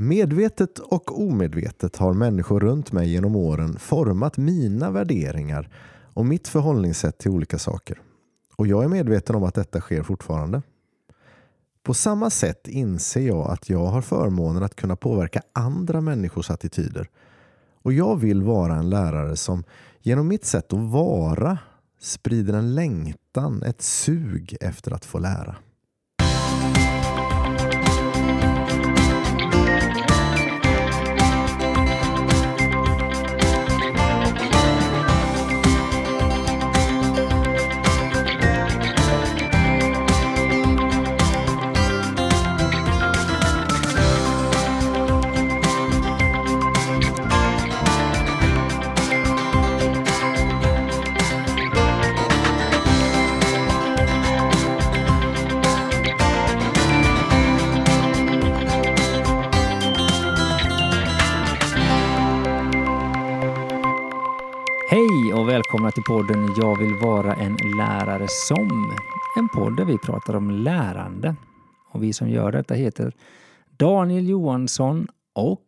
Medvetet och omedvetet har människor runt mig genom åren format mina värderingar och mitt förhållningssätt till olika saker. Och jag är medveten om att detta sker fortfarande. På samma sätt inser jag att jag har förmånen att kunna påverka andra människors attityder. Och jag vill vara en lärare som genom mitt sätt att vara sprider en längtan, ett sug efter att få lära. Hej och välkomna till podden Jag vill vara en lärare som. En podd där vi pratar om lärande. Och vi som gör detta heter Daniel Johansson och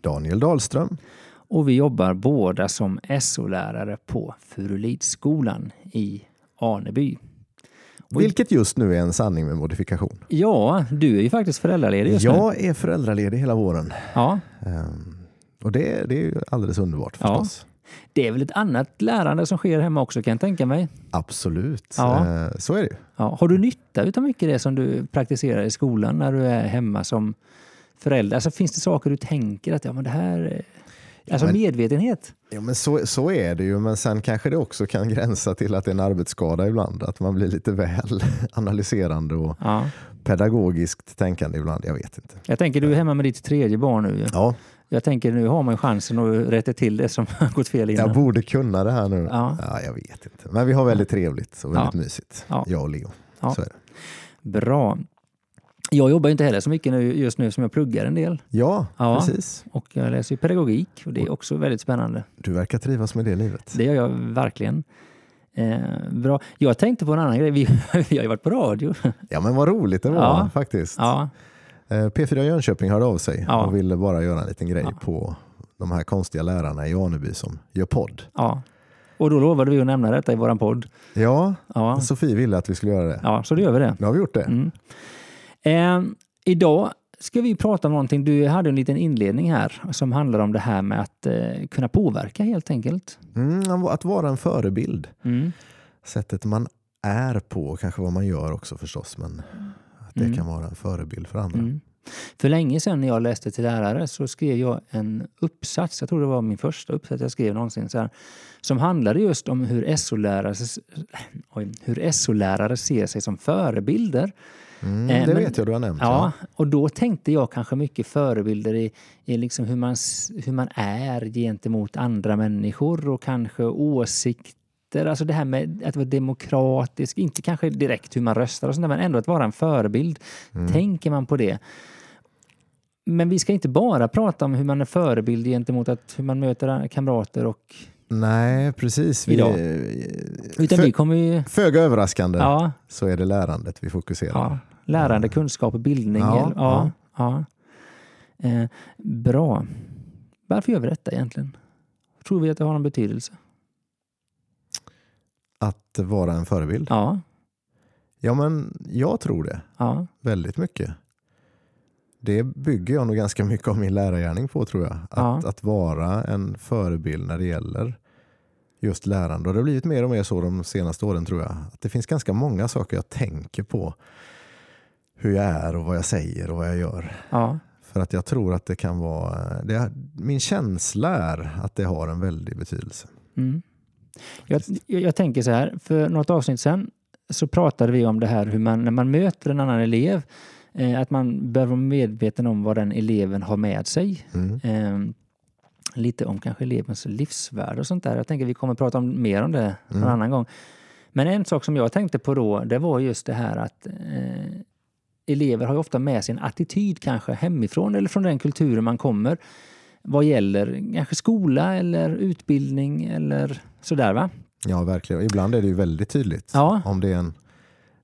Daniel Dahlström. och vi jobbar båda som SO-lärare på Furulidsskolan i Aneby. Vilket just nu är en sanning med modifikation. Ja, du är ju faktiskt föräldraledig just nu. Jag är föräldraledig hela våren. Ja, Ehm, Och det, det är alldeles underbart Ja. Det är väl ett annat lärande som sker hemma också kan jag tänka mig. Absolut. Ja. Eh, Så är det. Ja, har du nytta av mycket det som du praktiserar i skolan när du är hemma som förälder? Alltså, finns det saker du tänker att ja, men det här... är- Alltså men- medvetenhet? Ja, men så, så är det ju, men sen kanske det också kan gränsa till att det är en arbetsskada ibland. Att man blir lite väl analyserande och Ja. pedagogiskt tänkande ibland. Jag vet inte. Jag tänker du är hemma med ditt tredje barn nu. Ja, Jag tänker nu har man chansen att rätta till det som har gått fel innan. jag borde kunna det här nu. Ja. Ja, jag vet inte. Men vi har väldigt trevligt och väldigt Ja. mysigt. Ja. Jag och Leo. Ja. Bra. Jag jobbar inte heller så mycket nu, just nu som jag pluggar en del. Ja, Ja. precis. Och jag läser pedagogik och det är också väldigt spännande. Du verkar trivas med det livet. Det gör jag verkligen. Eh, bra. Jag tänkte på en annan grej. Vi, vi har ju varit på radio. Ja, men vad roligt det var Ja. faktiskt. Ja, P4 Jönköping hörde av sig Ja. och ville bara göra en liten grej Ja. på de här konstiga lärarna i Aneby som gör podd. ja. Och då lovade vi att nämna detta i våran podd. Ja, Ja, Sofie ville att vi skulle göra det. ja så då gör vi det. Nu har vi gjort det. Mm. Eh, idag ska vi prata om någonting. Du hade en liten inledning här som handlar om det här med att eh, kunna påverka helt enkelt. Mm, att vara en förebild. Mm. Sättet man är på, kanske vad man gör också förstås, men att det Mm. kan vara en förebild för andra. Mm. För länge sedan när jag läste till lärare så skrev jag en uppsats, jag tror det var min första uppsats jag skrev någonsin, så här, som handlade just om hur SO-lärare, oj, hur SO-lärare ser sig som förebilder. Mm, Eh, det men- vet jag du har nämnt. Ja, och då tänkte jag kanske mycket förebilder i, i liksom hur, man, hur man är gentemot andra människor och kanske åsikter. Alltså det här med att vara demokratisk, inte kanske direkt hur man röstar och sånt där, men ändå att vara en förebild. Mm. Tänker man på det? Men vi ska inte bara prata om hur man är förebild gentemot att, hur man möter kamrater och... Nej, precis. Vi, Idag. Utan Fö- vi kommer ju... Föga överraskande Ja, så är det lärandet vi fokuserar. Ja, lärande, kunskap och bildning. Ja, ja, ja. Eh, bra. Varför gör vi detta egentligen? Tror vi att det har någon betydelse? Att vara en förebild. Ja, Ja, men jag tror det. ja, Väldigt mycket. Det bygger jag nog ganska mycket av min lärargärning på tror jag. Att, Ja. att vara en förebild när det gäller just lärande. Och det har blivit mer och mer så de senaste åren tror jag. Att det finns ganska många saker jag tänker på. Hur jag är och vad jag säger och vad jag gör. ja. För att jag tror att det kan vara... Det, min känsla är att det har en väldig betydelse. Mm. Jag, jag, tänker så här, för något avsnitt sen så pratade vi om det här hur man, när man möter en annan elev, eh, att man bör vara medveten om vad den eleven har med sig. Mm. Eh, lite om kanske elevens livsvärde och sånt där. Jag tänker vi kommer prata om, mer om det Mm. annan gång. Men en sak som jag tänkte på då, det var just det här att eh, elever har ju ofta med sig en attityd kanske hemifrån eller från den kulturen man kommer vad gäller kanske skola eller utbildning eller sådär va? Ja, verkligen. Ibland är det ju väldigt tydligt. Ja. Om det är en,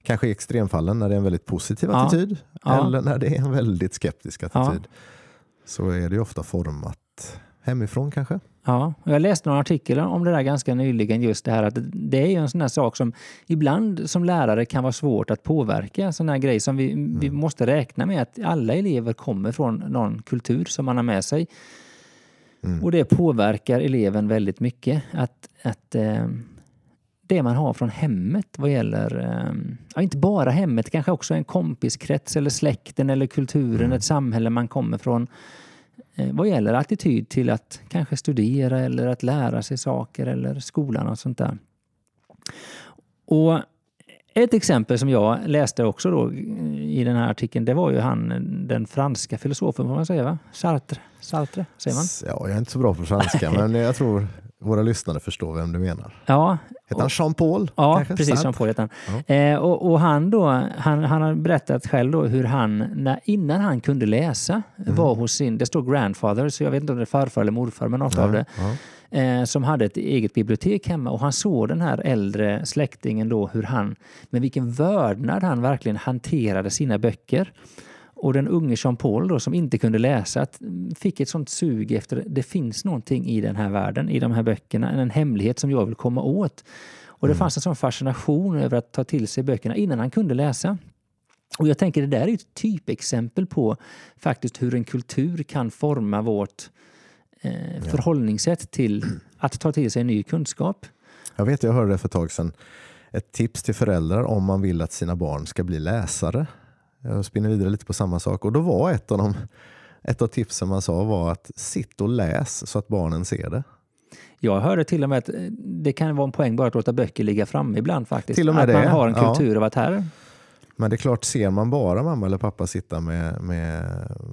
kanske i extremfallen när det är en väldigt positiv Ja. attityd Ja. eller när det är en väldigt skeptisk attityd. så är det ju ofta format hemifrån kanske. Ja, och jag läste några artiklar om det där ganska nyligen. Just det här att det är ju en sån här sak som ibland som lärare kan vara svårt att påverka. Sån här grej som vi, mm. vi måste räkna med att alla elever kommer från någon kultur som man har med sig. Mm. Och det påverkar eleven väldigt mycket. Att, att eh, det man har från hemmet vad gäller, eh, ja, inte bara hemmet, kanske också en kompiskrets eller släkten eller kulturen, mm. ett samhälle man kommer från Eh, vad gäller attityd till att kanske studera eller att lära sig saker eller skolan och sånt där. Och ett exempel som jag läste också då i den här artikeln, det var ju han, den franska filosofen, får man säga va? Sartre, Sartre säger man? Ja, jag är inte så bra på franska, men jag tror våra lyssnare förstår vem du menar. Ja. Heter han Jean-Paul? Ja, kanske? precis. Jean-Paul heter han. Ja. Eh, och, och, han, då, han, han har berättat själv då hur han, när, innan han kunde läsa, mm. var hos sin, det står grandfather, så jag vet inte om det är farfar eller morfar, men något ja, av det. Ja. Eh, som hade ett eget bibliotek hemma och han såg den här äldre släktingen då hur han, med vilken vördnad han verkligen hanterade sina böcker. Och den unge Jean-Paul då, som inte kunde läsa fick ett sånt sug efter det finns någonting i den här världen, i de här böckerna, en hemlighet som jag vill komma åt. Och det mm. fanns en sån fascination över att ta till sig böckerna innan han kunde läsa. Och jag tänker det där är ett typexempel på faktiskt hur en kultur kan forma vårt eh, förhållningssätt till att ta till sig ny kunskap. Jag vet, jag hörde det för ett tag sedan. Ett tips till föräldrar om man vill att sina barn ska bli läsare. Jag spinner vidare lite på samma sak. Och då var ett av, de, ett av tipsen man sa var att sitt och läs så att barnen ser det. Jag hörde till och med att det kan vara en poäng bara att låta böcker ligga framme ibland faktiskt. Till och med att det. man har en kultur ja. av att här men det är klart, ser man bara mamma eller pappa sitta med, med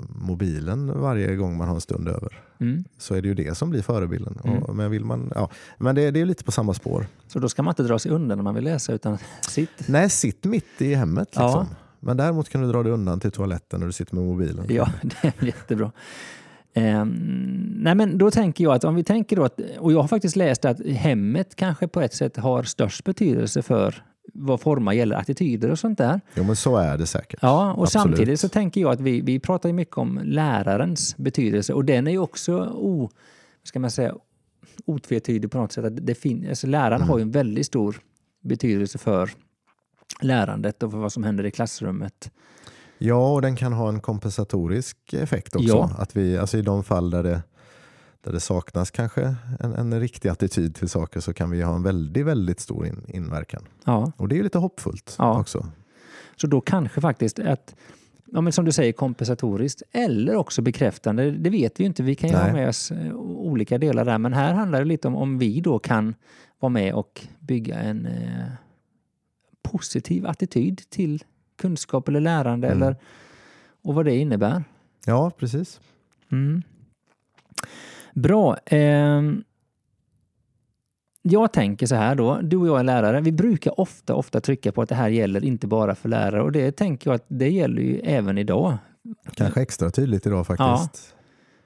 mobilen varje gång man har en stund över mm. så är det ju det som blir förebilden. Mm. Och, men vill man, ja, men det, det är lite på samma spår. Så då ska man inte dra sig undan när man vill läsa utan sitt? Nej, sitt mitt i hemmet. Liksom. Ja. Men däremot kan du dra dig undan till toaletten när du sitter med mobilen. Ja, det är jättebra. Um, nej men då tänker jag att om vi tänker då att, och jag har faktiskt läst att hemmet kanske på ett sätt har störst betydelse för vad formar gäller attityder och sånt där. Jo men så är det säkert. Ja, och Absolut. samtidigt så tänker jag att vi, vi pratar ju mycket om lärarens betydelse och den är ju också o, ska man säga, otvetydig på något sätt. Att det fin alltså läraren mm. har ju en väldigt stor betydelse för lärandet och för vad som händer i klassrummet. Ja, och den kan ha en kompensatorisk effekt också. Ja. Att vi, alltså I de fall där det, där det saknas kanske en, en riktig attityd till saker så kan vi ha en väldigt, väldigt stor in, inverkan. Ja. Och det är lite hoppfullt ja. också. Så då kanske faktiskt att ja, men som du säger kompensatoriskt eller också bekräftande. Det vet vi ju inte. Vi kan ju Nej. ha med oss eh, olika delar där. Men här handlar det lite om om vi då kan vara med och bygga en eh, positiv attityd till kunskap eller lärande mm. eller, och vad det innebär. Ja, precis. Mm. Bra. Eh, jag tänker så här då, du och jag är lärare, vi brukar ofta, ofta trycka på att det här gäller inte bara för lärare och det tänker jag att det gäller ju även idag. Kanske extra tydligt idag faktiskt. Ja.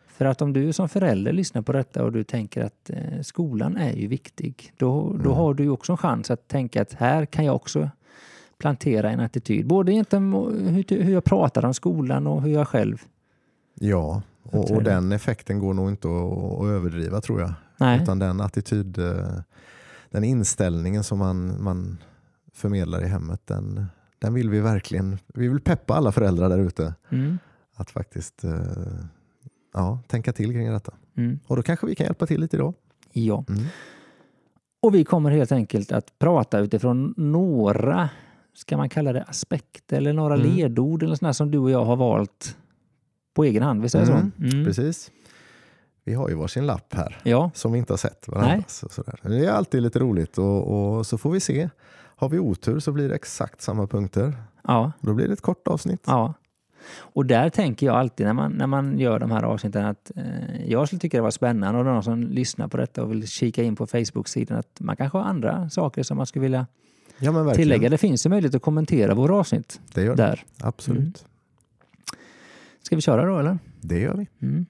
För att om du som förälder lyssnar på detta och du tänker att eh, skolan är ju viktig, då, då mm. har du ju också en chans att tänka att här kan jag också plantera en attityd. Både hur, hur jag pratar om skolan och hur jag själv Ja, och, och den effekten går nog inte att, att överdriva tror jag. Nej. Utan den attityd, eh, den inställningen som man, man förmedlar i hemmet, den, den vill vi verkligen, vi vill peppa alla föräldrar där ute. Mm. Att faktiskt eh, ja, tänka till kring detta. Mm. Och då kanske vi kan hjälpa till lite idag. Ja. Mm. Och vi kommer helt enkelt att prata utifrån några ska man kalla det aspekter eller några mm. ledord eller sådär som du och jag har valt på egen hand. Visst är det mm. så? Mm. Precis. Vi har ju varsin lapp här ja. som vi inte har sett varandras. Det är alltid lite roligt och, och, så får vi se. Har vi otur så blir det exakt samma punkter. Ja. Då blir det ett kort avsnitt. Ja. Och där tänker jag alltid när man, när man gör de här avsnitten att eh, jag skulle tycka det var spännande och någon som lyssnar på detta och vill kika in på Facebook-sidan att man kanske har andra saker som man skulle vilja ja, men tillägga. Det finns ju möjlighet att kommentera våra avsnitt. Det gör det. Absolut. Mm. Ska vi köra då eller? Det gör vi. Mm.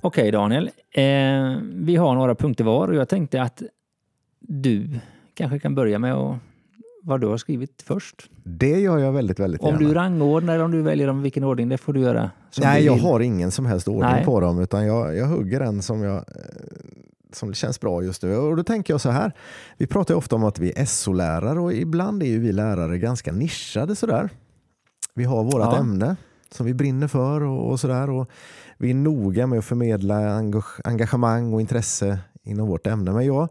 Okej okay, Daniel, eh, vi har några punkter var och jag tänkte att du kanske kan börja med att vad du har skrivit först. Det gör jag väldigt, väldigt Om gärna. du rangordnar eller om du väljer dem vilken ordning, det får du göra. Nej, du jag har ingen som helst ordning Nej. på dem utan jag, jag hugger en som, jag, eh, som känns bra just nu. Och då tänker jag så här, vi pratar ofta om att vi är SO-lärare och ibland är ju vi lärare ganska nischade sådär. Vi har vårt Ja. ämne som vi brinner för och, och sådär. Och vi är noga med att förmedla engage- engagemang och intresse inom vårt ämne. Men jag,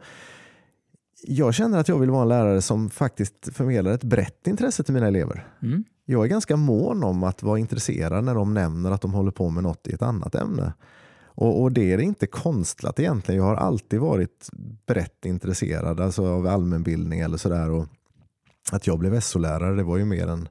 jag känner att jag vill vara en lärare som faktiskt förmedlar ett brett intresse till mina elever. Mm. Jag är ganska mån om att vara intresserad när de nämner att de håller på med något i ett annat ämne. Och, och det är inte konstlat egentligen. Jag har alltid varit brett intresserad alltså av allmänbildning eller sådär. Att jag blev SO-lärare det var ju mer en...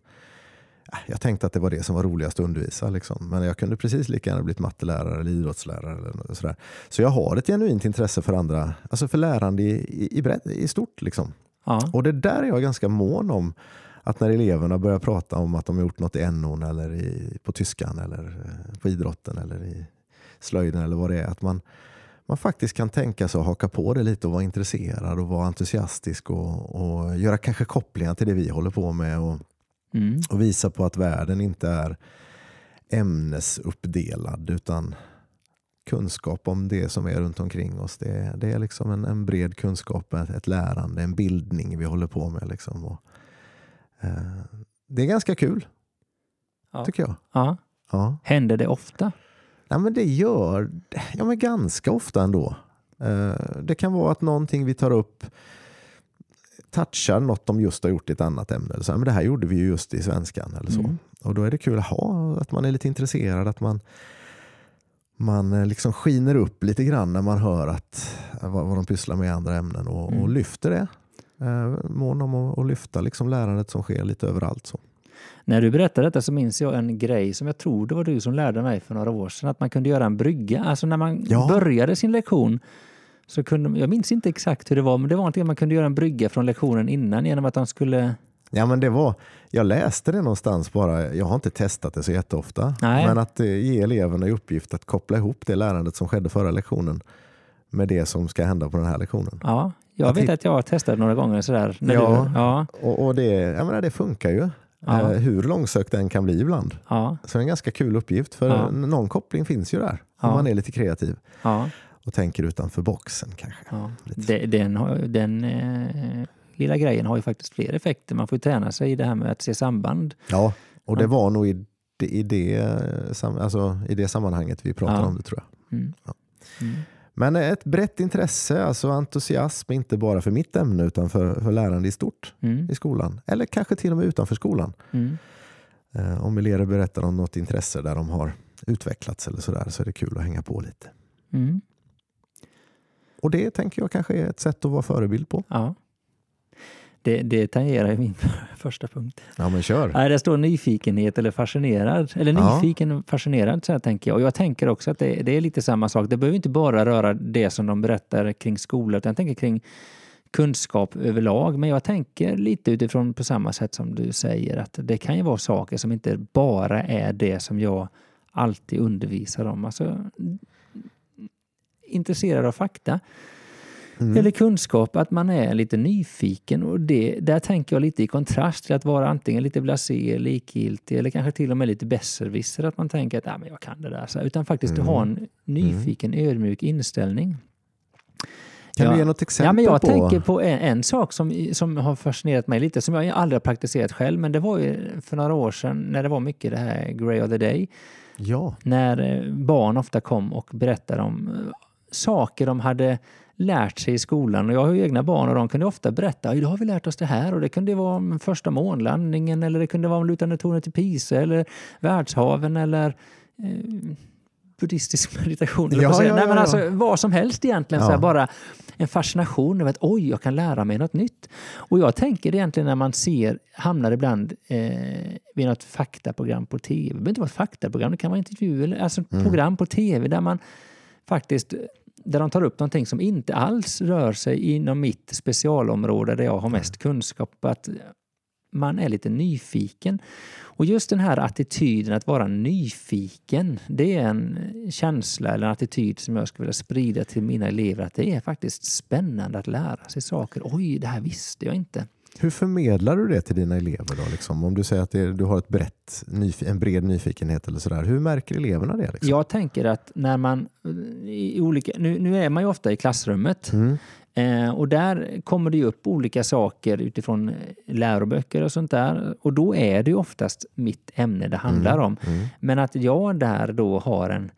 äh, Jag tänkte att det var det som var roligast att undervisa. Liksom. Men jag kunde precis lika gärna blivit mattelärare eller idrottslärare. Eller sådär. Så jag har ett genuint intresse för andra, alltså för lärande i, i, i, bredd, i stort. Liksom. Ja. Och det där är jag ganska mån om. Att när eleverna börjar prata om att de har gjort något i NO eller i, på tyskan eller eh, på idrotten eller i slöjden eller vad det är. Att man, man faktiskt kan tänka sig att haka på det lite och vara intresserad och vara entusiastisk och, och göra kanske kopplingar till det vi håller på med och, Mm. och visa på att världen inte är ämnesuppdelad utan kunskap om det som är runt omkring oss. Det, är- det är liksom en, en bred kunskap, ett, ett lärande, en bildning vi håller på med. Liksom. Och, eh, det är ganska kul, Ja. tycker jag. Ja. Ja. Händer det ofta? Ja, men det gör ja, men ganska ofta ändå. Eh, det kan vara att någonting vi tar upp touchar något de just har gjort i ett annat ämne. Eller så. Men det här gjorde vi ju just i svenskan. Eller så. Mm. Och då är det kul att ha, att man är lite intresserad, att man, man eh, liksom skiner upp lite grann när man hör att, vad, vad de pysslar med i andra ämnen och, och Mm. lyfter det. Eh, mån om att lyfta liksom lärandet som sker lite överallt. Så. När du berättade detta så minns jag en grej som jag tror det var du som lärde mig för några år sedan. Att man kunde göra en brygga. Alltså när man Ja. började sin lektion så kunde, jag minns inte exakt hur det var, men det var någonting att man kunde göra en brygga från lektionen innan genom att de skulle... Ja, men det var, jag läste det någonstans bara, jag har inte testat det så jätteofta. Nej. Men att eh, ge eleverna i uppgift att koppla ihop det lärandet som skedde förra lektionen med det som ska hända på den här lektionen. Ja, jag Att vet att jag har testat några gånger sådär. När Ja. Du, ja, Och, och det, jag menar, det funkar ju. Ja. Eh, hur långsökt den kan bli ibland. ja, Så det är en ganska kul uppgift för Ja. någon koppling finns ju där. Om man är lite kreativ och tänker utanför boxen kanske. Den, har- den eh, lilla grejen har ju faktiskt fler effekter. Man får ju träna sig i det här med att se samband. Ja, och det var nog i i det, eh, alltså, i det sammanhanget vi pratade om det tror jag. Mm. Mm. Men ett brett intresse, alltså entusiasm, inte bara för mitt ämne utan för, för lärande i stort Mm. i skolan. Eller kanske till och med utanför skolan. Mm. Eh, om elever berättar om något intresse där de har utvecklats eller sådär så är det kul att hänga på lite. Mm. Och det tänker jag kanske är ett sätt att vara förebild på. Ja. Det, det tangerar min första punkt. Ja men kör. Nej, det står nyfikenhet eller fascinerad. Eller Ja. nyfiken fascinerad, så här tänker jag. Och jag tänker också att det, det är lite samma sak. Det behöver inte bara röra det som de berättar kring skolan, utan jag tänker kring kunskap överlag. Men jag tänker lite utifrån på samma sätt som du säger att det kan ju vara saker som inte bara är det som jag alltid undervisar om. Alltså, intresserad av fakta. Mm. Eller kunskap, att man är lite nyfiken. Och det, där tänker jag lite i kontrast till att vara antingen lite blasé, likgiltig eller kanske till och med lite besserwisser. Att man tänker att ah, men jag kan det där. Så, utan faktiskt Mm. ha en nyfiken, ödmjuk inställning. Kan Ja. du ge något exempel Ja, men jag på? tänker på en, en sak som, som har fascinerat mig lite, som jag aldrig har praktiserat själv, men det var ju för några år sedan när det var mycket det här Grey of the Day. Ja, När eh, barn ofta kom och berättade om eh, saker de hade lärt sig i skolan. Och jag har ju egna barn och de kunde ofta berätta idag har vi lärt oss det här och det kunde vara om första månlandningen eller det kunde vara om lutande tornet i Pisa eller världshaven eller eh, buddhistisk meditation. Ja, säga. ja, Nej, men ja, alltså, ja. vad som helst egentligen. Ja. Så här, bara en fascination över att oj, jag kan lära mig något nytt. Och jag tänker egentligen när man ser, hamnar ibland eh, vid något faktaprogram på tv. Det behöver inte vara ett faktaprogram, det kan vara intervju eller alltså Mm. program på tv där man faktiskt där de tar upp någonting som inte alls rör sig inom mitt specialområde där jag har mest kunskap. Att man är lite nyfiken. Och just den här attityden att vara nyfiken, det är en känsla eller en attityd som jag skulle vilja sprida till mina elever. Att det är faktiskt spännande att lära sig saker. Oj, det här visste jag inte. Hur förmedlar du det till dina elever? då? Liksom? Om du säger att det, du har ett brett, en bred nyfikenhet eller sådär. Hur märker eleverna det? Liksom? Jag tänker att när man i olika, nu, nu är man ju ofta i klassrummet Mm. Eh, och där kommer det upp olika saker utifrån eh, läroböcker och sånt där. Och då är det oftast mitt ämne det handlar om. Mm. Men att jag där då har en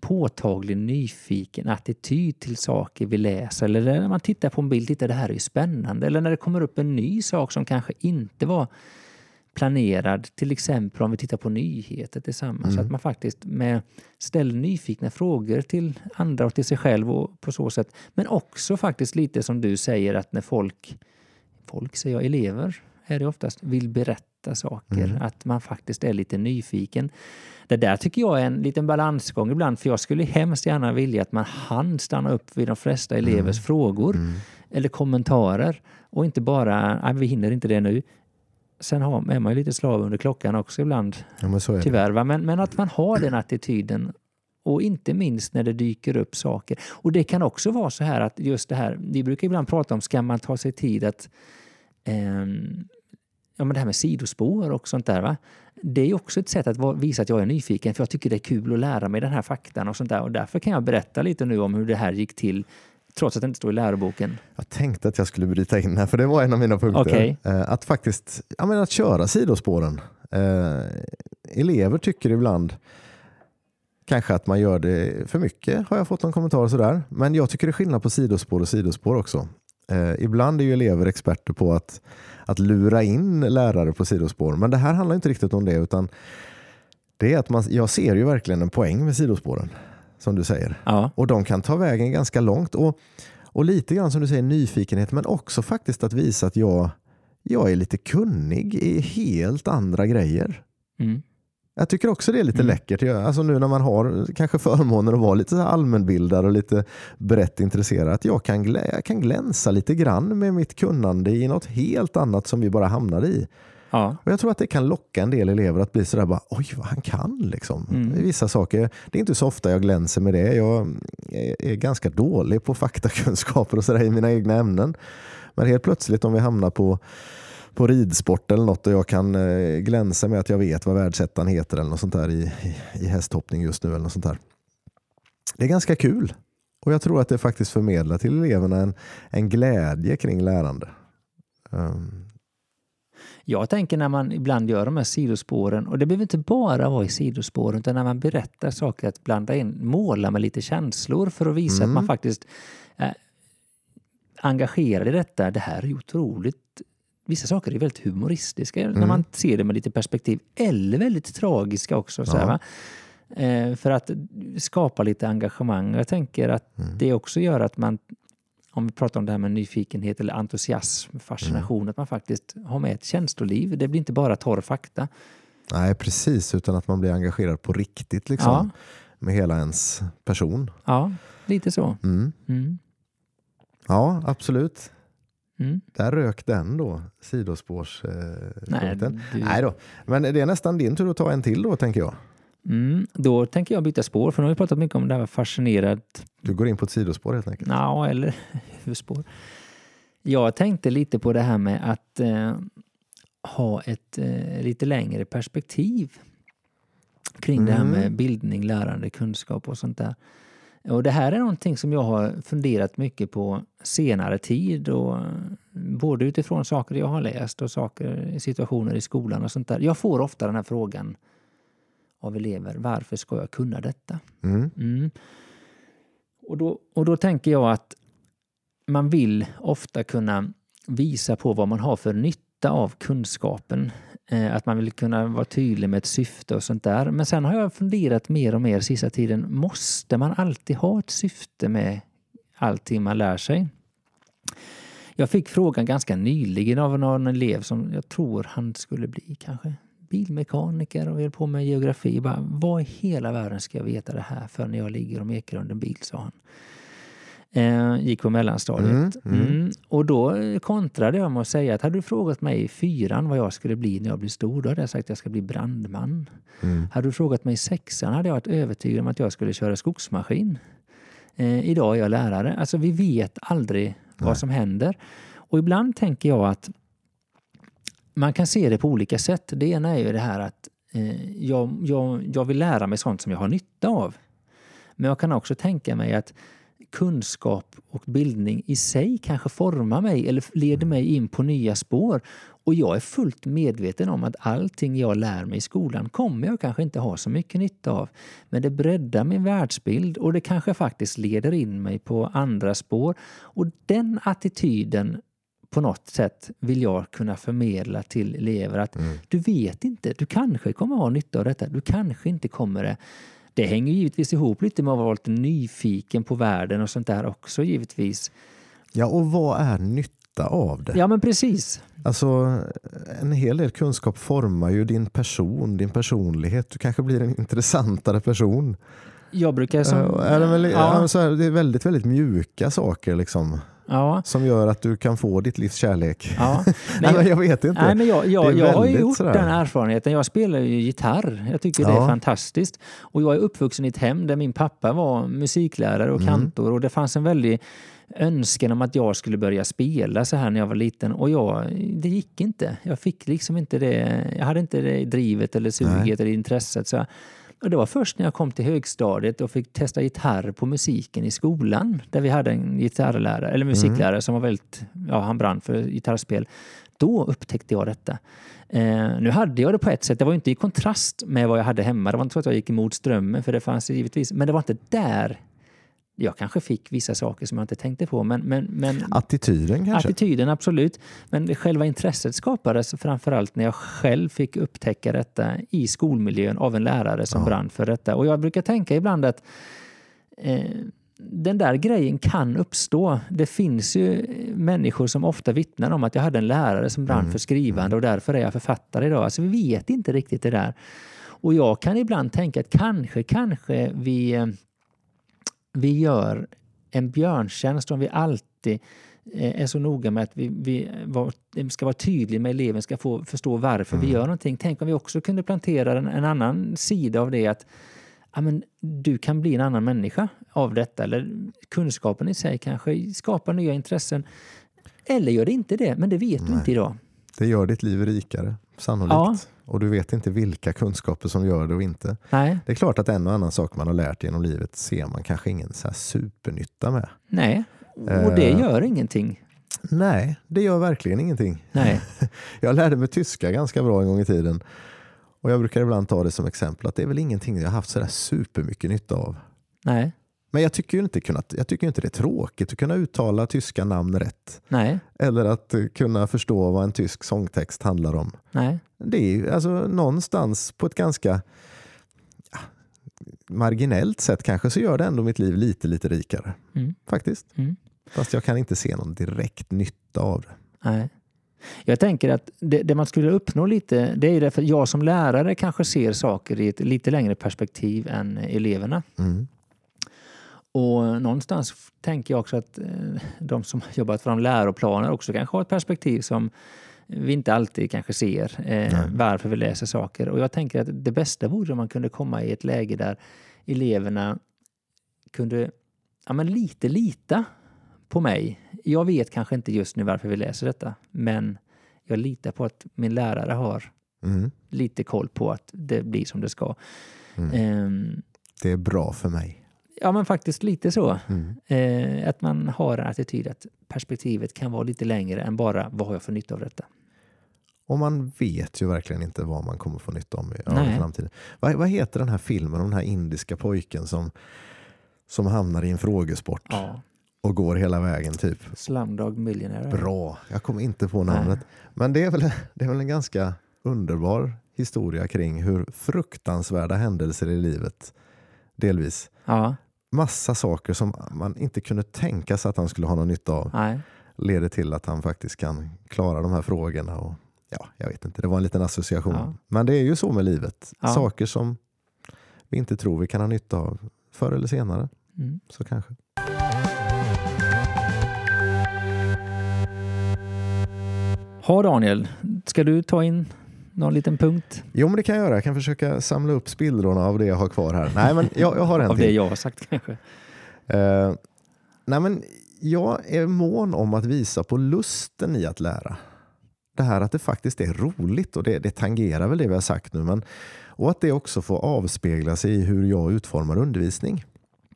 påtaglig nyfiken attityd till saker vi läser. Eller när man tittar på en bild, titta det här är ju spännande. Eller när det kommer upp en ny sak som kanske inte var planerad. Till exempel om vi tittar på nyheter tillsammans. Så att man faktiskt med, ställer nyfikna frågor till andra och till sig själv och på så sätt. Men också faktiskt lite som du säger att när folk, folk säger jag, elever är det oftast, vill berätta saker. Att man faktiskt är lite nyfiken. Det där tycker jag är en liten balansgång ibland för jag skulle hemskt gärna vilja att man hann stanna upp vid de flesta elevers frågor eller kommentarer och inte bara, vi hinner inte det nu. Sen har, är man ju lite slav under klockan också ibland, Ja, men så är det. tyvärr. Va? Men, men att man har den attityden och inte minst när det dyker upp saker. Och det kan också vara så här att just det här, vi brukar ibland prata om, ska man ta sig tid att ehm, ja, men det här med sidospår och sånt där. Va? Det är också ett sätt att visa att jag är nyfiken för jag tycker det är kul att lära mig den här faktan och sånt där. Och därför kan jag berätta lite nu om hur det här gick till trots att det inte står i läroboken. Jag tänkte att jag skulle bryta in här, för det var en av mina punkter. Okej. Eh, Att faktiskt menar, att köra sidospåren. Eh, elever tycker ibland kanske att man gör det för mycket, har jag fått en kommentar sådär. Men jag tycker det är skillnad på sidospår och sidospår också. Eh, ibland är ju elever experter på att, att lura in lärare på sidospår, men det här handlar inte riktigt om det, utan det är att man, jag ser ju verkligen en poäng med sidospåren, som du säger. Ja, Och de kan ta vägen ganska långt. Och, och lite grann som du säger nyfikenhet men också faktiskt att visa att jag, jag är lite kunnig i helt andra grejer. mm. Jag tycker också det är lite Mm. läckert. Alltså nu när man har kanske förmånen att vara lite allmänbildad och lite brett intresserad. Att jag kan, glä, jag kan glänsa lite grann med mitt kunnande i något helt annat som vi bara hamnade i. ja. Och Jag tror att det kan locka en del elever att bli sådär bara, oj vad han kan liksom. Mm. Vissa saker, det är inte så ofta jag glänser med det. Jag är ganska dålig på faktakunskaper och sådär i mina egna ämnen. Men helt plötsligt om vi hamnar på, på ridsport eller något och jag kan eh, glänsa med att jag vet vad världsettan heter eller något sånt där i, i, i hästhoppning just nu eller något sånt där. Det är ganska kul. Och jag tror att det faktiskt förmedlar till eleverna en, en glädje kring lärande. Um, Jag tänker när man ibland gör de här sidospåren, och det behöver inte bara vara i sidospåren, utan när man berättar saker, att blanda in, måla med lite känslor för att visa Mm. att man faktiskt är engagerad i detta. Det här är otroligt Vissa saker är väldigt humoristiska när Mm. man ser det med lite perspektiv. Eller väldigt tragiska också. Så här? Eh, för att skapa lite engagemang. Jag tänker att Mm. det också gör att man, om vi pratar om det här med nyfikenhet eller entusiasm, fascination, Mm. att man faktiskt har med ett känsloliv. Det blir inte bara torr fakta. Nej, precis. Utan att man blir engagerad på riktigt liksom, Ja. med hela ens person. Ja, lite så. Mm. Mm. Ja, absolut. Mm. Där rök den då, sidospårspunkten. Eh, Nej, Nej då. Men det är nästan din tur att ta en till då, tänker jag. Mm. Då tänker jag byta spår, för nu har vi pratat mycket om det här med fascinerad Du går in på ett sidospår helt enkelt. Ja, eller huvudspår. Jag tänkte lite på det här med att eh, ha ett eh, lite längre perspektiv kring det här Mm. med bildning, lärande, kunskap och sånt där. Och det här är någonting som jag har funderat mycket på senare tid och eh, både utifrån saker jag har läst och saker, situationer i skolan och sånt där. Jag får ofta den här frågan av elever. Varför ska jag kunna detta? Mm. Mm. Och, då, och då tänker jag att man vill ofta kunna visa på vad man har för nytta av kunskapen. Eh, att man vill kunna vara tydlig med ett syfte och sånt där. Men sen har jag funderat mer och mer sista tiden. Måste man alltid ha ett syfte med allting man lär sig? Jag fick frågan ganska nyligen av någon elev som jag tror han skulle bli kanske bilmekaniker och höll på med geografi. Bara, vad i hela världen ska jag veta det här för när jag ligger och mekar under en bil, sa han. Eh, gick på mellanstadiet. Mm, mm. Mm. Och då kontrade jag med att säga att hade du frågat mig i fyran vad jag skulle bli när jag blir stor, då hade jag sagt att jag ska bli brandman. Mm. Hade du frågat mig i sexan hade jag varit övertygad om att jag skulle köra skogsmaskin. Eh, idag är jag lärare. Alltså vi vet aldrig vad Nej. som händer. Och ibland tänker jag att man kan se det på olika sätt. Det ena är ju det här att eh, jag, jag, jag vill lära mig sånt som jag har nytta av. Men jag kan också tänka mig att kunskap och bildning i sig kanske formar mig eller leder mig in på nya spår. Och jag är fullt medveten om att allting jag lär mig i skolan kommer jag kanske inte ha så mycket nytta av. Men det breddar min världsbild och det kanske faktiskt leder in mig på andra spår. Och den attityden på något sätt vill jag kunna förmedla till elever att mm. du vet inte, du kanske kommer ha nytta av detta, du kanske inte kommer det. Det hänger givetvis ihop lite med att vara lite nyfiken på världen och sånt där också givetvis. Ja, och vad är nytta av det? Ja, men precis. Alltså, en hel del kunskap formar ju din person, din personlighet. Du kanske blir en intressantare person. Jag brukar som... är det, väl, ja. så här, det är väldigt, väldigt mjuka saker. Liksom. Ja. Som gör att du kan få ditt livs kärlek. Ja. Nej, jag, jag vet inte. Nej, men jag, jag, jag har gjort sådär. den erfarenheten. Jag spelar ju gitarr. Jag tycker ja. det är fantastiskt. Och jag är uppvuxen i ett hem där min pappa var musiklärare och mm. kantor och det fanns en väldig önskan om att jag skulle börja spela så här när jag var liten och jag, det gick inte. Jag fick liksom inte det, jag hade inte det drivet eller suget Nej. eller intresset. Så och det var först när jag kom till högstadiet och fick testa gitarr på musiken i skolan där vi hade en gitarrlärare, eller musiklärare mm. som var väldigt, ja han brann för gitarrspel. Då upptäckte jag detta. Eh, nu hade jag det på ett sätt, det var inte i kontrast med vad jag hade hemma. Det var inte så att jag gick emot strömmen, för det fanns givetvis, men det var inte där jag kanske fick vissa saker som jag inte tänkte på. Men, men, men, attityden kanske? Attityden, absolut. Men själva intresset skapades framförallt när jag själv fick upptäcka detta i skolmiljön av en lärare som ja. brann för detta. Och jag brukar tänka ibland att eh, den där grejen kan uppstå. Det finns ju människor som ofta vittnar om att jag hade en lärare som brann mm. för skrivande mm. och därför är jag författare idag. Alltså vi vet inte riktigt det där. Och jag kan ibland tänka att kanske, kanske vi eh, vi gör en björntjänst om vi alltid eh, är så noga med att vi, vi var, ska vara tydliga med eleven, ska få förstå varför mm. vi gör någonting. Tänk om vi också kunde plantera en, en annan sida av det att ja, men, du kan bli en annan människa av detta. Eller kunskapen i sig kanske skapar nya intressen. Eller gör det inte det, men det vet Nej. du inte idag. Det gör ditt liv rikare, sannolikt. Ja. Och du vet inte vilka kunskaper som gör det och inte. Nej. Det är klart att en och annan sak man har lärt genom livet ser man kanske ingen så supernytta med. Nej, och det uh, gör ingenting. Nej, det gör verkligen ingenting. Nej. jag lärde mig tyska ganska bra en gång i tiden. Och jag brukar ibland ta det som exempel att det är väl ingenting jag har haft sådär supermycket nytta av. Nej. Men jag tycker ju inte, jag tycker inte det är tråkigt att kunna uttala tyska namn rätt. Nej. Eller att kunna förstå vad en tysk sångtext handlar om. Nej. Det är ju alltså någonstans på ett ganska ja, marginellt sätt kanske så gör det ändå mitt liv lite, lite rikare. Mm. Faktiskt. Mm. Fast jag kan inte se någon direkt nytta av det. Nej. Jag tänker att det, det, man skulle uppnå lite, det är därför jag som lärare kanske ser saker i ett lite längre perspektiv än eleverna. Mm. Och någonstans tänker jag också att eh, de som jobbat fram läroplaner också kanske har ett perspektiv som vi inte alltid kanske ser eh, varför vi läser saker. Och jag tänker att det bästa vore om man kunde komma i ett läge där eleverna kunde ja, men lite lita på mig. Jag vet kanske inte just nu varför vi läser detta, men jag litar på att min lärare har mm. lite koll på att det blir som det ska. Mm. Um, det är bra för mig. Ja, men faktiskt lite så. Mm. Eh, att man har en attityd att perspektivet kan vara lite längre än bara vad har jag för nytta av detta. Och man vet ju verkligen inte vad man kommer få nytta av i framtiden. Vad, vad heter den här filmen om den här indiska pojken som, som hamnar i en frågesport ja. och går hela vägen typ? Slumdog Millionaire. Bra, jag kommer inte på namnet. Nej. Men det är, väl, det är väl en ganska underbar historia kring hur fruktansvärda händelser i livet delvis ja massa saker som man inte kunde tänka sig att han skulle ha någon nytta av Nej. leder till att han faktiskt kan klara de här frågorna. Och, ja, jag vet inte, det var en liten association. Ja. Men det är ju så med livet. Ja. Saker som vi inte tror vi kan ha nytta av förr eller senare. Mm. Så kanske. Ha Daniel, ska du ta in någon liten punkt? Jo, men det kan jag göra. Jag kan försöka samla upp spillrorna av det jag har kvar här. Nej, men jag, jag har en Av till. det jag har sagt kanske? Uh, nej, men jag är mån om att visa på lusten i att lära. Det här att det faktiskt är roligt och det, det tangerar väl det vi har sagt nu. Men, och att det också får avspegla sig i hur jag utformar undervisning.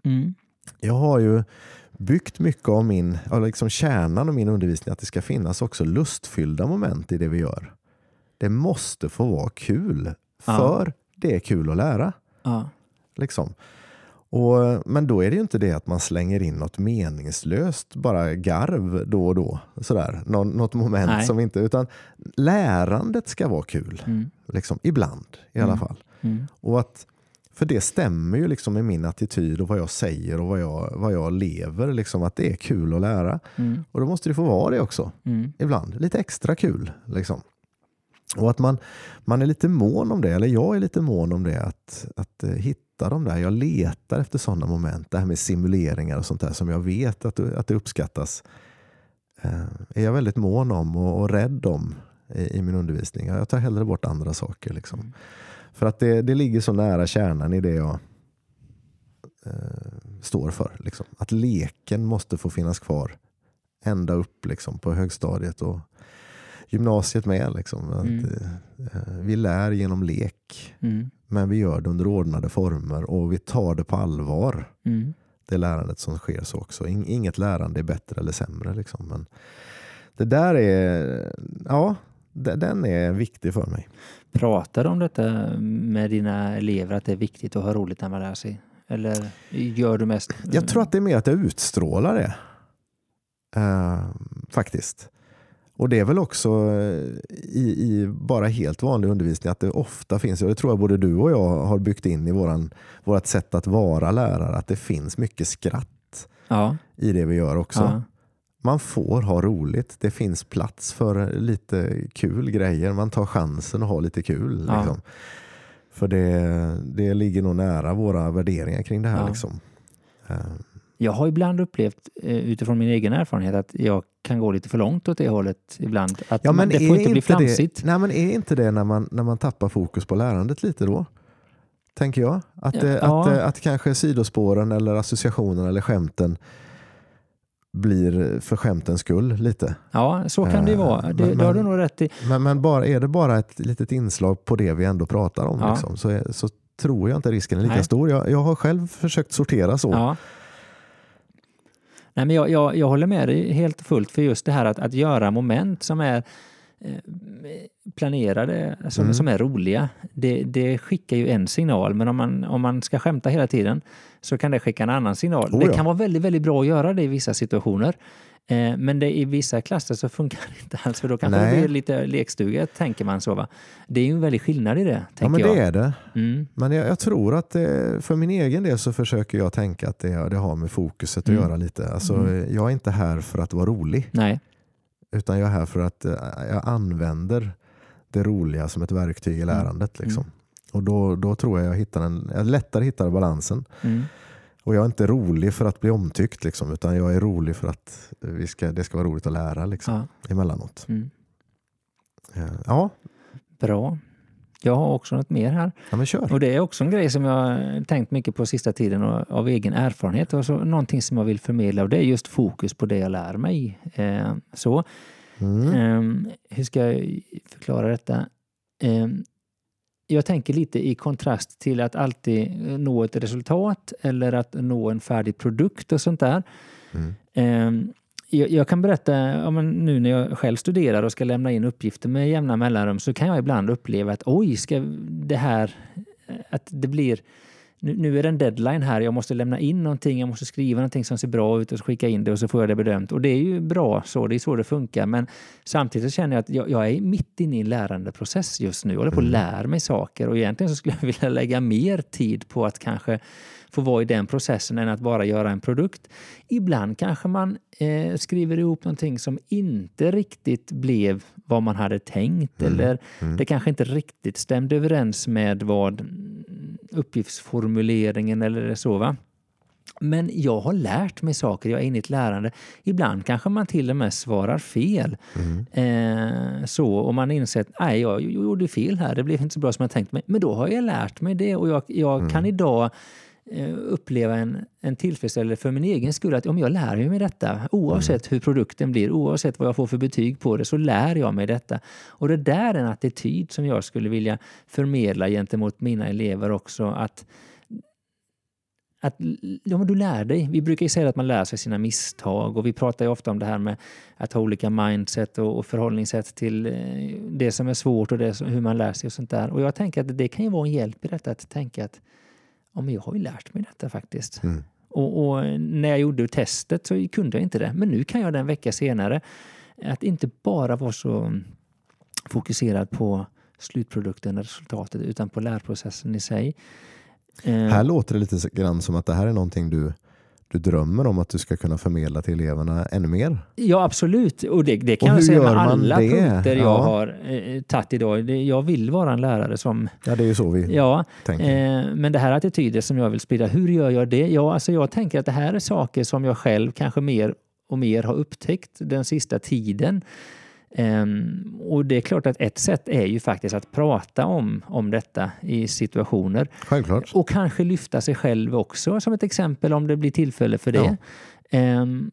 Mm. Jag har ju byggt mycket av min, liksom kärnan av min undervisning att det ska finnas också lustfyllda moment i det vi gör. Det måste få vara kul, för ja. det är kul att lära. Ja. Liksom. Och, men då är det ju inte det att man slänger in något meningslöst, bara garv då och då. Sådär. Nå, något moment Nej. som inte... Utan lärandet ska vara kul. Mm. Liksom, ibland i alla mm. fall. Mm. Och att, för det stämmer ju liksom med min attityd och vad jag säger och vad jag, vad jag lever. Liksom, att det är kul att lära. Mm. Och då måste det få vara det också. Mm. Ibland. Lite extra kul. Liksom. Och att man, man är lite mån om det, eller jag är lite mån om det. Att, att hitta hitta de där. Jag letar efter sådana moment. Det här med simuleringar och sånt där som jag vet att, att det uppskattas. Eh, är jag väldigt mån om och, och rädd om i, i, min undervisning. Jag tar hellre bort andra saker. Liksom. Mm. För att det, det ligger så nära kärnan i det jag eh, står för. Liksom. Att leken måste få finnas kvar ända upp liksom, på högstadiet och gymnasiet med. Liksom. Att, mm. eh, vi lär genom lek. Mm. Men vi gör det under ordnade former och vi tar det på allvar. Mm. Det lärandet som sker så också. Inget lärande är bättre eller sämre. Liksom. Men det där är, ja, den är viktig för mig. Pratar du om detta med dina elever, att det är viktigt att ha roligt när man lär sig? Eller gör du mest? Jag tror att det är mer att jag utstrålar det. Uh, faktiskt. Och det är väl också eh, i, i, bara helt vanlig undervisning att det ofta finns, och det tror jag både du och jag har byggt in i våran, vårt sätt att vara lärare, att det finns mycket skratt ja. i det vi gör också. Ja. Man får ha roligt. Det finns plats för lite kul grejer. Man tar chansen att ha lite kul. Ja. Liksom. För det, det ligger nog nära våra värderingar kring det här. Liksom. Eh, jag har ibland upplevt eh, utifrån min egen erfarenhet att jag kan gå lite för långt åt det hållet ibland. Att ja, men det får inte bli flamsigt. Det, nej, men är inte det när man, när man tappar fokus på lärandet lite då? Tänker jag. Att, ja, att, ja. att, att kanske sidospåren eller associationen eller skämten blir för skämtens skull lite. Ja, så kan det ju vara. Det, men, det har du nog rätt i. Men, men bara, är det bara ett litet inslag på det vi ändå pratar om ja. liksom, så, så tror jag inte risken är lika Nej. stor. Jag, jag har själv försökt sortera så. Ja. Nej, men jag, jag, jag håller med dig helt och fullt för just det här att, att göra moment som är planerade, som, mm. som är roliga, det, det skickar ju en signal. Men om man, om man ska skämta hela tiden så kan det skicka en annan signal. Oh ja. Det kan vara väldigt, väldigt bra att göra det i vissa situationer. Eh, men det, i vissa klasser så funkar det inte alls för då kanske Nej. det blir lite lekstuga, tänker man så. Va? Det är ju en väldig skillnad i det. Ja, men det jag. är det. Mm. Men jag, jag, tror att det, för min egen del så försöker jag tänka att det, det har med fokuset mm. att göra lite. Alltså, mm. Jag är inte här för att vara rolig. Nej. Utan jag är här för att eh, jag använder det roliga som ett verktyg i mm. lärandet. Liksom. Mm. Och då, då tror jag jag hittar en, jag lättare hittar balansen. Mm. Och jag är inte rolig för att bli omtyckt, liksom, utan jag är rolig för att vi ska, det ska vara roligt att lära liksom, ja. emellanåt. Mm. Ja. Bra. Jag har också något mer här. Ja. Och Det är också en grej som jag har tänkt mycket på sista tiden och, av egen erfarenhet. Och så någonting som jag vill förmedla och det är just fokus på det jag lär mig. Eh, så. Mm. Eh, hur ska jag förklara detta? Eh, jag tänker lite i kontrast till att alltid nå ett resultat eller att nå en färdig produkt och sånt där. Mm. Jag, kan berätta, ja, nu när jag själv studerar och ska lämna in uppgifter med jämna mellanrum så kan jag ibland uppleva att oj, ska det här, att det blir nu, nu, är det en deadline här, jag måste lämna in någonting, jag måste skriva någonting som ser bra ut och skicka in det och så får jag det bedömt. Och det är ju bra så, det är så det funkar. Men samtidigt känner jag att jag, jag är mitt inne i en lärandeprocess just nu. Jag håller på att mm. lära mig saker och egentligen så skulle jag vilja lägga mer tid på att kanske få vara i den processen än att bara göra en produkt. Ibland kanske man eh, skriver ihop någonting som inte riktigt blev vad man hade tänkt mm. eller mm. det kanske inte riktigt stämde överens med vad uppgiftsformuleringen eller så. Va? Men jag har lärt mig saker, jag är inne i ett lärande. Ibland kanske man till och med svarar fel. Mm. Eh, så, och man inser att nej, jag gjorde fel här, det blev inte så bra som jag tänkt mig. Men då har jag lärt mig det och jag, jag mm. kan idag uppleva en, en tillfredsställelse för min egen skull. Att om jag lär mig detta, oavsett Mm. hur produkten blir, oavsett vad jag får för betyg på det, så lär jag mig detta. Och det där är en attityd som jag skulle vilja förmedla gentemot mina elever också. Att att ja, du lär dig. Vi brukar ju säga att man lär sig sina misstag och vi pratar ju ofta om det här med att ha olika mindset och, och förhållningssätt till eh, det som är svårt och det som, hur man lär sig och sånt där. Och jag tänker att det kan ju vara en hjälp i detta att tänka att ja, men jag har ju lärt mig detta faktiskt. Mm. Och, och när jag gjorde testet så kunde jag inte det. Men nu kan jag det en vecka senare. Att inte bara vara så fokuserad på slutprodukten, resultatet, utan på lärprocessen i sig. Eh, Här låter det lite grann som att det här är någonting du, du drömmer om att du ska kunna förmedla till eleverna ännu mer. Ja, absolut. Och det, det kan Och jag säga med alla det? punkter jag Ja. har eh, tagit idag. Jag vill vara en lärare som... Ja, det är ju så vi Ja, tänker. eh, men det här är attityder som jag vill sprida. Hur gör jag det? Ja, alltså jag tänker att det här är saker som jag själv kanske mer och mer har upptäckt den sista tiden. Ehm, och det är klart att ett sätt är ju faktiskt att prata om, om detta i situationer. Självklart. Och kanske lyfta sig själv också som ett exempel om det blir tillfälle för det. Ehm,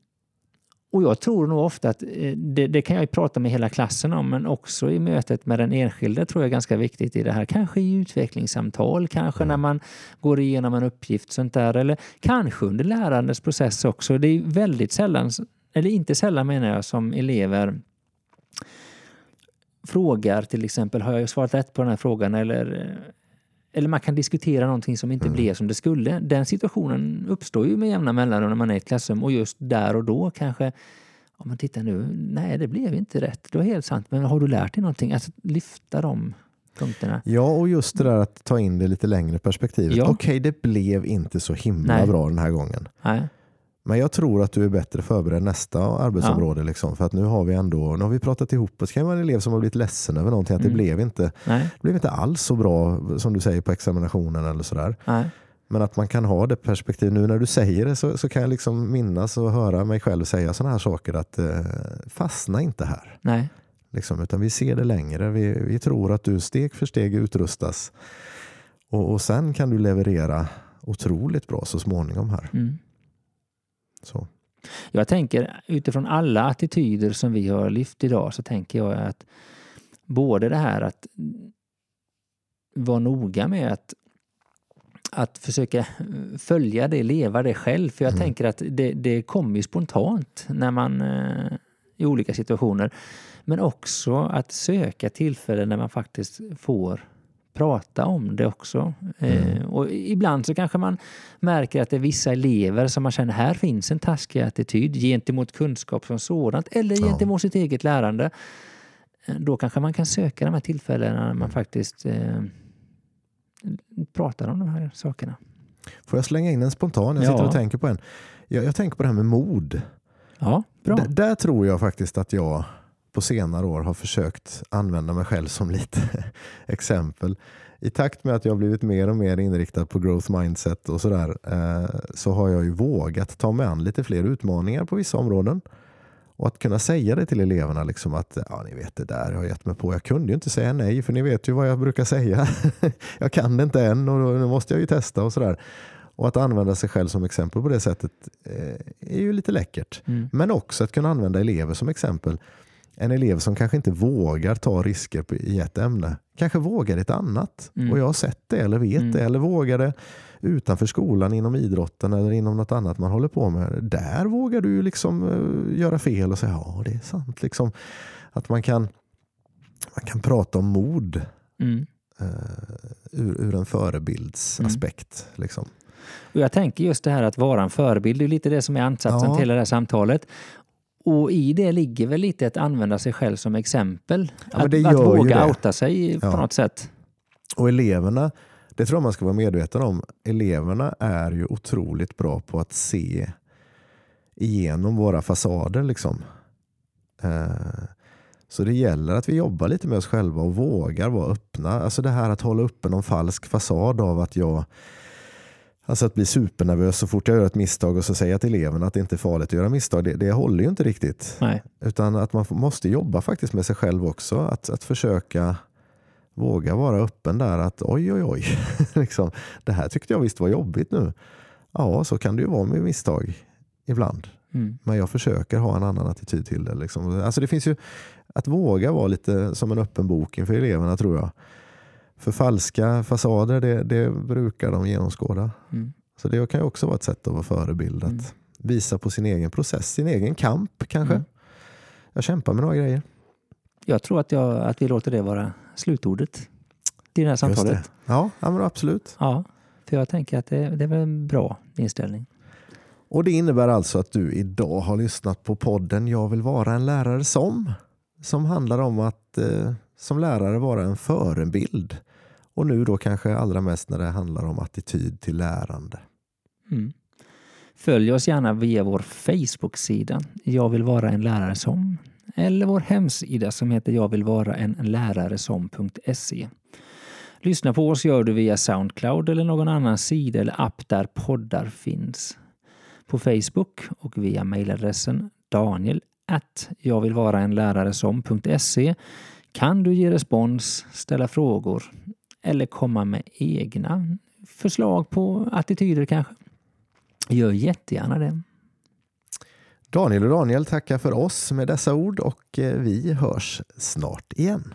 och jag tror nog ofta att eh, det, det kan jag ju prata med hela klassen om, men också i mötet med den enskilde tror jag är ganska viktigt i det här. Kanske i utvecklingssamtal, kanske när man går igenom en uppgift sånt där, eller kanske under lärandets process också. Det är väldigt sällan, eller inte sällan menar jag, som elever frågar till exempel, har jag svarat rätt på den här frågan? Eller, eller man kan diskutera någonting som inte blev som det skulle. Den situationen uppstår ju med jämna mellanrum när man är i ett klassrum och just där och då kanske om man tittar nu, nej det blev inte rätt. Det var helt sant. Men har du lärt dig någonting? Att lyfta de punkterna. Ja, och just det där att ta in det lite längre perspektivet. Ja. Okej, det blev inte så himla Nej. bra den här gången. Nej. Men jag tror att du är bättre förberedd nästa arbetsområde. Liksom, för att nu har vi ändå nu har vi pratat ihop oss. Det kan vara en elev som har blivit ledsen över någonting. Att det, Mm. blev inte, Nej. det blev inte alls så bra som du säger på examinationen eller sådär. Nej. Men att man kan ha det perspektiv. Nu när du säger det så, så kan jag liksom minnas och höra mig själv säga sådana här saker. att eh, Fastna inte här. Nej. Liksom, utan vi ser det längre. Vi, vi tror att du steg för steg utrustas. Och, och sen kan du leverera otroligt bra så småningom här. Mm. Så. Jag tänker utifrån alla attityder som vi har lyft idag så tänker jag att både det här att vara noga med att, att försöka följa det, leva det själv. För jag Mm. tänker att det, det kommer ju spontant när man eh, i olika situationer. Men också att söka tillfällen där man faktiskt får prata om det också. Eh, Mm. och ibland så kanske man märker att det är vissa elever som man känner här finns en taskig attityd gentemot kunskap som sådant eller gentemot sitt eget lärande. Eh, Då kanske man kan söka de här tillfällena när man faktiskt eh, pratar om de här sakerna. Får jag slänga in en spontan? Jag sitter Ja. och tänker på en. Jag, jag tänker på det här med mod. Ja, bra. D- där tror jag faktiskt att jag på senare år har försökt använda mig själv som lite exempel. I takt med att jag har blivit mer och mer inriktad på growth mindset och sådär eh, så har jag ju vågat ta mig an lite fler utmaningar på vissa områden. Och att kunna säga det till eleverna liksom att ja, ni vet det där jag har gett mig på. Jag kunde ju inte säga nej för ni vet ju vad jag brukar säga. jag kan det inte än och nu måste jag ju testa och sådär. Och att använda sig själv som exempel på det sättet eh, är ju lite läckert. Mm. Men också att kunna använda elever som exempel. En elev som kanske inte vågar ta risker i ett ämne kanske vågar ett annat. Mm. Och jag har sett det eller vet Mm. det eller vågar det utanför skolan, inom idrotten eller inom något annat man håller på med. Där vågar du liksom eh, göra fel och säga ja det är sant. Liksom, att man kan, man kan prata om mod Mm. eh, ur, ur en förebildsaspekt. Liksom. Och jag tänker just det här att vara en förebild, det är lite det som är ansatsen Ja. till det här samtalet. Och i det ligger väl lite att använda sig själv som exempel. Ja, att att våga outa sig på Ja. något sätt. Och eleverna, det tror jag man ska vara medveten om, eleverna är ju otroligt bra på att se igenom våra fasader. Liksom. Eh, Så det gäller att vi jobbar lite med oss själva och vågar vara öppna. Alltså det här att hålla uppe någon falsk fasad av att jag Alltså att bli supernervös så fort jag gör ett misstag och så säger jag till eleverna att det inte är farligt att göra misstag. Det, det håller ju inte riktigt. Nej. Utan att man måste jobba faktiskt med sig själv också. Att, att försöka Våga vara öppen där att oj, oj, oj. liksom, det här tyckte jag visst var jobbigt nu. Ja, så kan det ju vara med misstag ibland. Mm. Men jag försöker ha en annan attityd till det. Liksom. Alltså det finns ju att våga vara lite som en öppen bok inför eleverna tror jag. För falska fasader, det, det brukar de genomskåda. Mm. Så det kan ju också vara ett sätt att vara förebild. Att Mm. visa på sin egen process, sin egen kamp kanske. Mm. Jag kämpar med några grejer. Jag tror att, jag, att vi låter det vara slutordet till det här samtalet. det. Ja, ja men absolut. Ja, för jag tänker att det, det är en bra inställning. Och det innebär alltså att du idag har lyssnat på podden Jag vill vara en lärare som. Som handlar om att eh, som lärare vara en förebild. Och nu då kanske allra mest när det handlar om attityd till lärande. Mm. Följ oss gärna via vår Facebook-sida Jag vill vara en lärare som eller vår hemsida som heter Jag vill vara en lärare som.se. Lyssna på oss gör du via Soundcloud eller någon annan sida eller app där poddar finns. På Facebook och via mejladressen daniel att jag vill vara en lärare som.se kan du ge respons, ställa frågor eller komma med egna förslag på attityder kanske. Gör jättegärna det. Daniel och Daniel tackar för oss med dessa ord och eh, vi hörs snart igen.